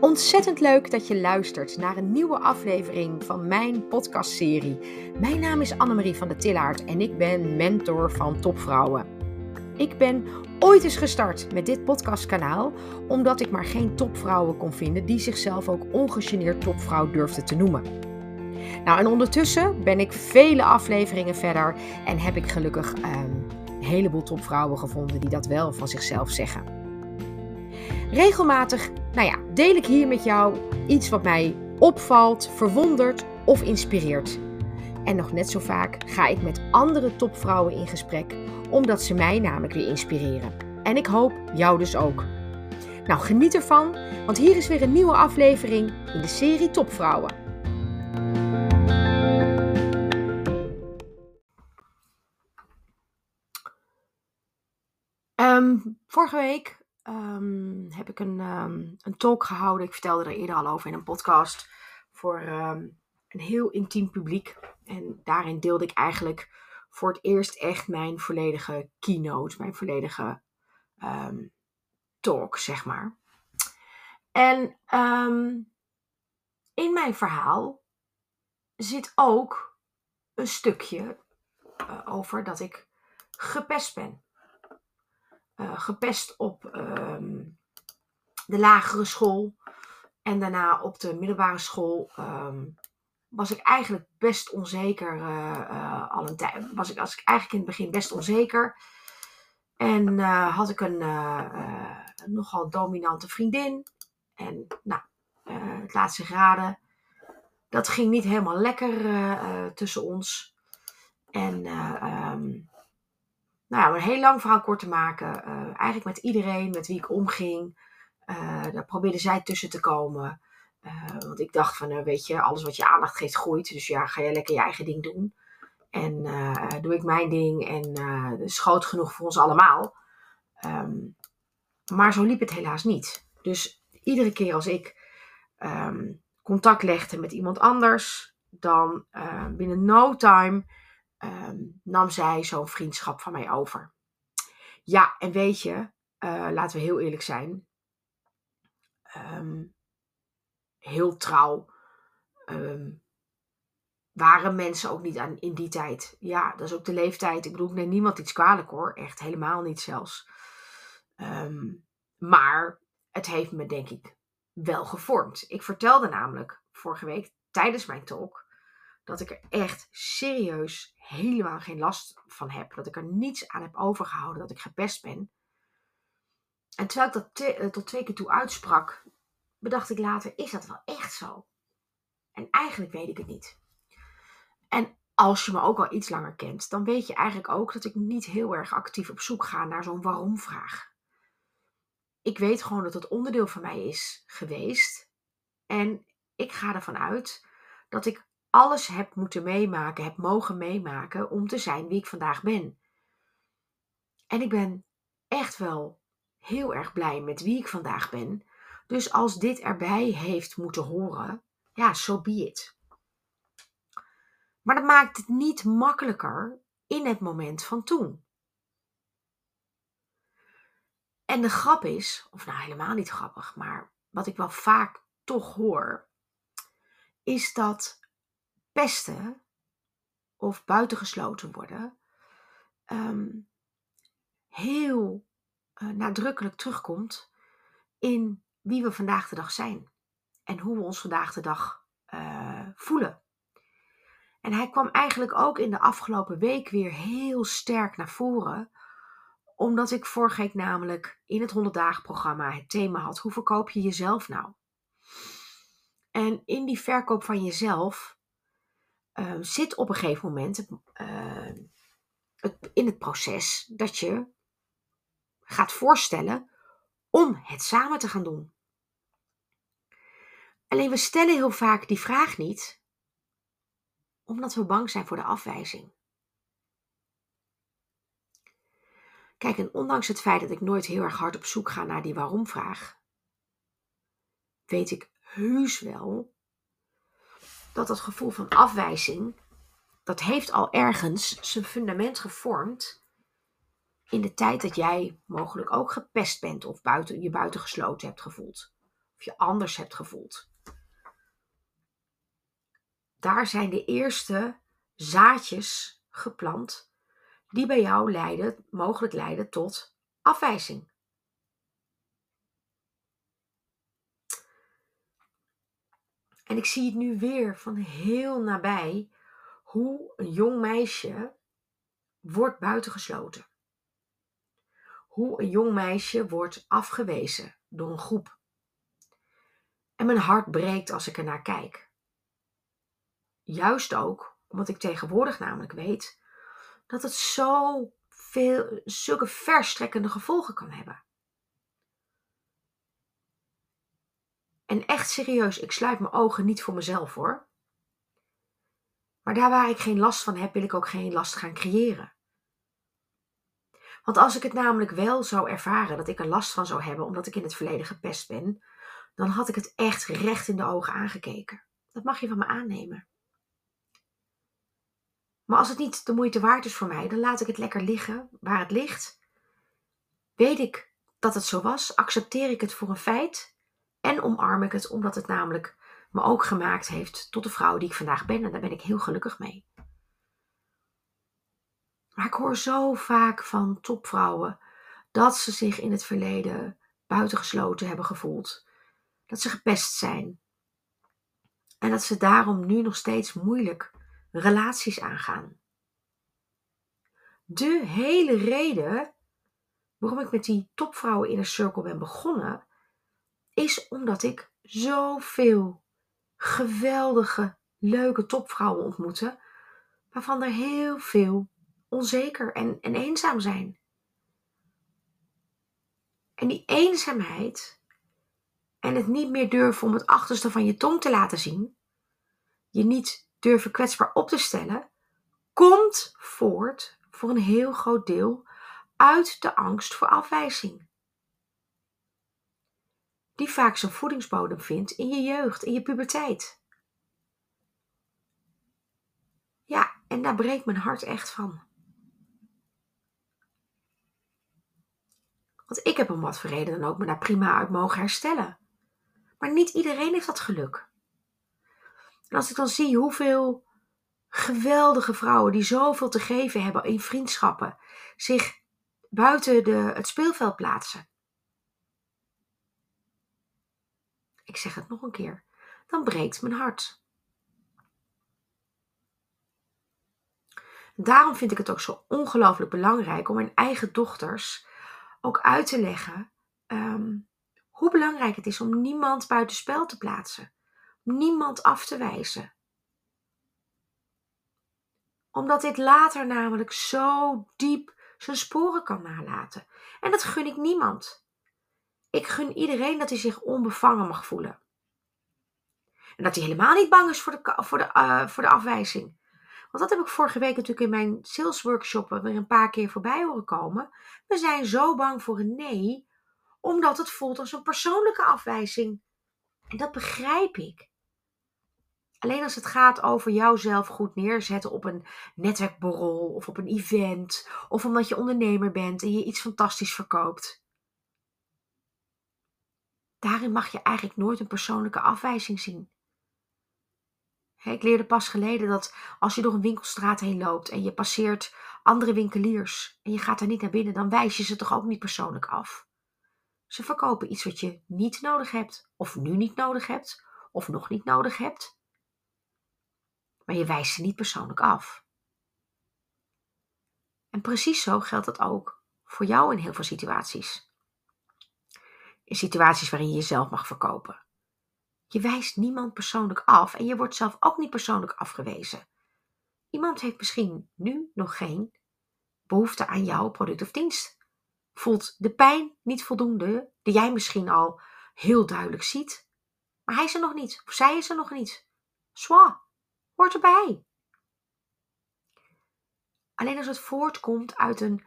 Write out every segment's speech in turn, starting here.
Ontzettend leuk dat je luistert naar een nieuwe aflevering van mijn podcastserie. Mijn naam is Annemarie van der Tillaert en ik ben mentor van topvrouwen. Ik ben ooit eens gestart met dit podcastkanaal omdat ik maar geen topvrouwen kon vinden die zichzelf ook ongegeneerd topvrouw durfden te noemen. Nou, en ondertussen ben ik vele afleveringen verder en heb ik gelukkig ehm, een heleboel topvrouwen gevonden die dat wel van zichzelf zeggen. Regelmatig deel ik hier met jou iets wat mij opvalt, verwondert of inspireert. En nog net zo vaak ga ik met andere topvrouwen in gesprek, omdat ze mij namelijk weer inspireren. En ik hoop jou dus ook. Nou, geniet ervan, want hier is weer een nieuwe aflevering in de serie Topvrouwen. Um, vorige week um, heb ik een, um, een talk gehouden. Ik vertelde er eerder al over in een podcast. Voor um, een heel intiem publiek. En daarin deelde ik eigenlijk voor het eerst echt mijn volledige keynote. Mijn volledige talk, zeg maar. En in mijn verhaal zit ook een stukje uh, over dat ik gepest ben. Eh, gepest op ehm, de lagere school. En daarna op de middelbare school ehm, was ik eigenlijk best onzeker. Uh, al een tijd was ik, was ik eigenlijk in het begin best onzeker. En had ik een nogal dominante vriendin. En nou, het laatste graden. Dat ging niet helemaal lekker tussen ons. En um, nou, een heel lang verhaal kort te maken. Uh, eigenlijk met iedereen met wie ik omging. Uh, daar probeerde zij tussen te komen. Uh, want ik dacht van, weet je, alles wat je aandacht geeft groeit. Dus ja, ga je lekker je eigen ding doen. En doe ik mijn ding. En is groot genoeg voor ons allemaal. Um, maar zo liep het helaas niet. Dus iedere keer als ik um, contact legde met iemand anders, dan binnen no time Ehm, nam zij zo'n vriendschap van mij over. Ja, en weet je, uh, laten we heel eerlijk zijn. Um, heel trouw. Um, waren mensen ook niet aan, in die tijd. Ja, dat is ook de leeftijd. Ik bedoel, ik neem niemand iets kwalijk hoor. Echt helemaal niet zelfs. maar het heeft me denk ik wel gevormd. Ik vertelde namelijk vorige week tijdens mijn talk dat ik er echt serieus helemaal geen last van heb. Dat ik er niets aan heb overgehouden dat ik gepest ben. En terwijl ik dat te, uh, tot twee keer toe uitsprak, bedacht ik later, is dat wel echt zo? En eigenlijk weet ik het niet. En als je me ook al iets langer kent, dan weet je eigenlijk ook dat ik niet heel erg actief op zoek ga naar zo'n waarom-vraag. Ik weet gewoon dat het onderdeel van mij is geweest. En ik ga ervan uit dat ik alles heb moeten meemaken, heb mogen meemaken om te zijn wie ik vandaag ben. En ik ben echt wel heel erg blij met wie ik vandaag ben. Dus als dit erbij heeft moeten horen, ja, so be it. Maar dat maakt het niet makkelijker in het moment van toen. En de grap is, of nou helemaal niet grappig, maar wat ik wel vaak toch hoor, is dat pesten of buitengesloten worden um, heel uh, nadrukkelijk terugkomt in wie we vandaag de dag zijn en hoe we ons vandaag de dag uh, voelen. En hij kwam eigenlijk ook in de afgelopen week weer heel sterk naar voren, omdat ik vorige week namelijk in het 100 dagen programma het thema had: hoe verkoop je jezelf nou? En in die verkoop van jezelf Ehm, zit op een gegeven moment het, in het proces dat je gaat voorstellen om het samen te gaan doen. Alleen we stellen heel vaak die vraag niet, omdat we bang zijn voor de afwijzing. Kijk, en ondanks het feit dat ik nooit heel erg hard op zoek ga naar die waarom-vraag, weet ik heus wel dat dat gevoel van afwijzing, dat heeft al ergens zijn fundament gevormd in de tijd dat jij mogelijk ook gepest bent of buiten, je buitengesloten hebt gevoeld. of je anders hebt gevoeld. Daar zijn de eerste zaadjes geplant die bij jou leiden, mogelijk leiden tot afwijzing. En ik zie het nu weer van heel nabij hoe een jong meisje wordt buitengesloten. Hoe een jong meisje wordt afgewezen door een groep. En mijn hart breekt als ik er naar kijk. Juist ook omdat ik tegenwoordig namelijk weet dat het zo veel, zulke verstrekkende gevolgen kan hebben. En echt serieus, ik sluit mijn ogen niet voor mezelf hoor. Maar daar waar ik geen last van heb, wil ik ook geen last gaan creëren. Want als ik het namelijk wel zou ervaren dat ik er last van zou hebben omdat ik in het verleden gepest ben, dan had ik het echt recht in de ogen aangekeken. Dat mag je van me aannemen. Maar als het niet de moeite waard is voor mij, dan laat ik het lekker liggen waar het ligt. Weet ik dat het zo was, accepteer ik het voor een feit en omarm ik het omdat het namelijk me ook gemaakt heeft tot de vrouw die ik vandaag ben en daar ben ik heel gelukkig mee. Maar ik hoor zo vaak van topvrouwen dat ze zich in het verleden buitengesloten hebben gevoeld, dat ze gepest zijn en dat ze daarom nu nog steeds moeilijk relaties aangaan. De hele reden waarom ik met die topvrouwen in een cirkel ben begonnen, is omdat ik zoveel geweldige, leuke topvrouwen ontmoette, waarvan er heel veel onzeker en, en eenzaam zijn. En die eenzaamheid en het niet meer durven om het achterste van je tong te laten zien, je niet durven kwetsbaar op te stellen, komt voort voor een heel groot deel uit de angst voor afwijzing. Die vaak zijn voedingsbodem vindt in je jeugd, in je puberteit. Ja, en daar breekt mijn hart echt van. Want ik heb om wat voor reden dan ook me daar prima uit mogen herstellen. Maar niet iedereen heeft dat geluk. En als ik dan zie hoeveel geweldige vrouwen die zoveel te geven hebben in vriendschappen, zich buiten de, het speelveld plaatsen. Ik zeg het nog een keer, dan breekt mijn hart. Daarom vind ik het ook zo ongelooflijk belangrijk om mijn eigen dochters ook uit te leggen ehm, hoe belangrijk het is om niemand buitenspel te plaatsen niemand af te wijzen. Omdat dit later namelijk zo diep zijn sporen kan nalaten. En dat gun ik niemand. Ik gun iedereen dat hij zich onbevangen mag voelen. En dat hij helemaal niet bang is voor de, voor de, uh, voor de afwijzing. Want dat heb ik vorige week natuurlijk in mijn sales workshop weer een paar keer voorbij horen komen. We zijn zo bang voor een nee, omdat het voelt als een persoonlijke afwijzing. En dat begrijp ik. Alleen als het gaat over jouzelf goed neerzetten op een netwerkborrel of op een event of omdat je ondernemer bent en je iets fantastisch verkoopt. Daarin mag je eigenlijk nooit een persoonlijke afwijzing zien. Ik leerde pas geleden dat als je door een winkelstraat heen loopt en je passeert andere winkeliers en je gaat daar niet naar binnen, dan wijs je ze toch ook niet persoonlijk af. Ze verkopen iets wat je niet nodig hebt, of nu niet nodig hebt, of nog niet nodig hebt maar je wijst ze niet persoonlijk af. En precies zo geldt dat ook voor jou in heel veel situaties. In situaties waarin je jezelf mag verkopen. Je wijst niemand persoonlijk af en je wordt zelf ook niet persoonlijk afgewezen. Iemand heeft misschien nu nog geen behoefte aan jouw product of dienst. Voelt de pijn niet voldoende, die jij misschien al heel duidelijk ziet. Maar hij is er nog niet, of zij is er nog niet. Zwa, hoort erbij. Alleen als het voortkomt uit een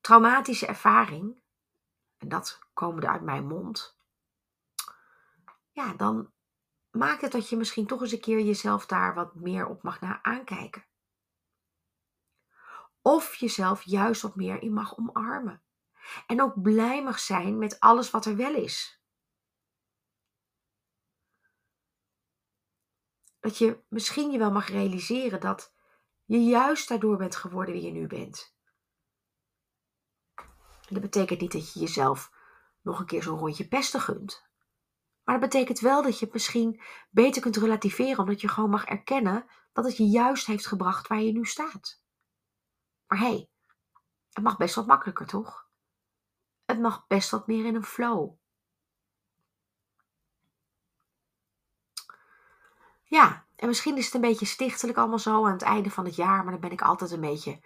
traumatische ervaring, en dat komende uit mijn mond, ja, dan maakt het dat je misschien toch eens een keer jezelf daar wat meer op mag naar aankijken. Of jezelf juist wat meer in mag omarmen. En ook blij mag zijn met alles wat er wel is. dat je misschien je wel mag realiseren dat je juist daardoor bent geworden wie je nu bent. dat betekent niet dat je jezelf nog een keer zo'n rondje pesten gunt. Maar dat betekent wel dat je het misschien beter kunt relativeren, omdat je gewoon mag erkennen dat het je juist heeft gebracht waar je nu staat. Maar hé, hey, het mag best wat makkelijker, toch? Het mag best wat meer in een flow. Ja, en misschien is het een beetje stichtelijk allemaal zo aan het einde van het jaar, maar dan ben ik altijd een beetje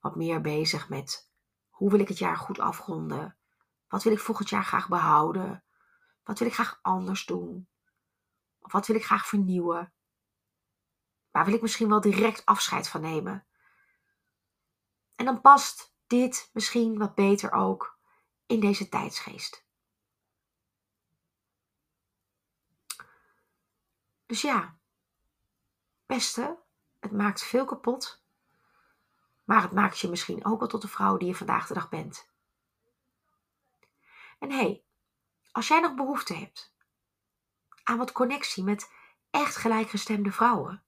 wat meer bezig met hoe wil ik het jaar goed afronden? Wat wil ik volgend jaar graag behouden? Wat wil ik graag anders doen? Of wat wil ik graag vernieuwen? Waar wil ik misschien wel direct afscheid van nemen? En dan past dit misschien wat beter ook in deze tijdsgeest. Dus ja, pesten, het maakt veel kapot. Maar het maakt je misschien ook wel tot de vrouw die je vandaag de dag bent. En hé, hey, als jij nog behoefte hebt aan wat connectie met echt gelijkgestemde vrouwen,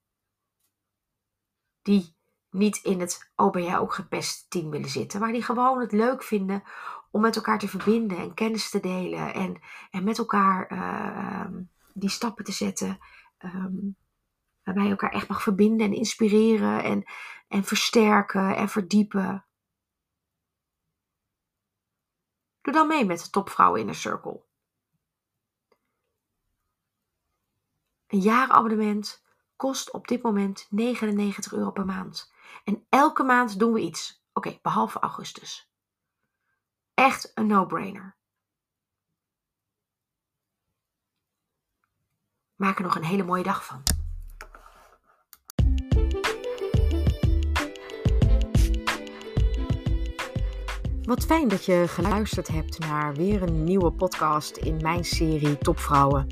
die niet in het oh ben jij ook gepest team willen zitten, maar die gewoon het leuk vinden om met elkaar te verbinden en kennis te delen en, en met elkaar uh, die stappen te zetten. Um, waarbij je elkaar echt mag verbinden en inspireren en, en versterken en verdiepen. Doe dan mee met de topvrouwen in een circle. Een jaarabonnement kost op dit moment 99 euro per maand. En elke maand doen we iets. Oké, behalve augustus. Echt een no-brainer. Maak er nog een hele mooie dag van. Wat fijn dat je geluisterd hebt naar weer een nieuwe podcast in mijn serie Topvrouwen.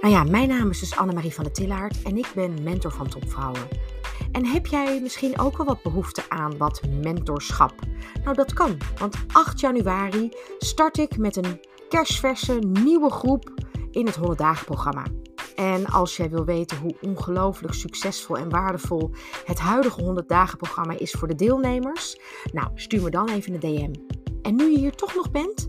Nou ja, mijn naam is dus Annemarie van der Tillaert en ik ben mentor van Topvrouwen. En heb jij misschien ook wel wat behoefte aan wat mentorschap? Nou, dat kan, want 8 januari start ik met een kerstverse nieuwe groep in het 100 dagen programma. En als jij wil weten hoe ongelooflijk succesvol en waardevol het huidige 100 dagen programma is voor de deelnemers, nou stuur me dan even een DM. En nu je hier toch nog bent,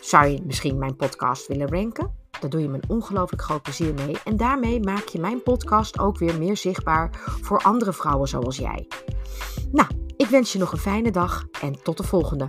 zou je misschien mijn podcast willen ranken? Daar doe je me een ongelooflijk groot plezier mee. En daarmee maak je mijn podcast ook weer meer zichtbaar voor andere vrouwen zoals jij. Nou, ik wens je nog een fijne dag en tot de volgende.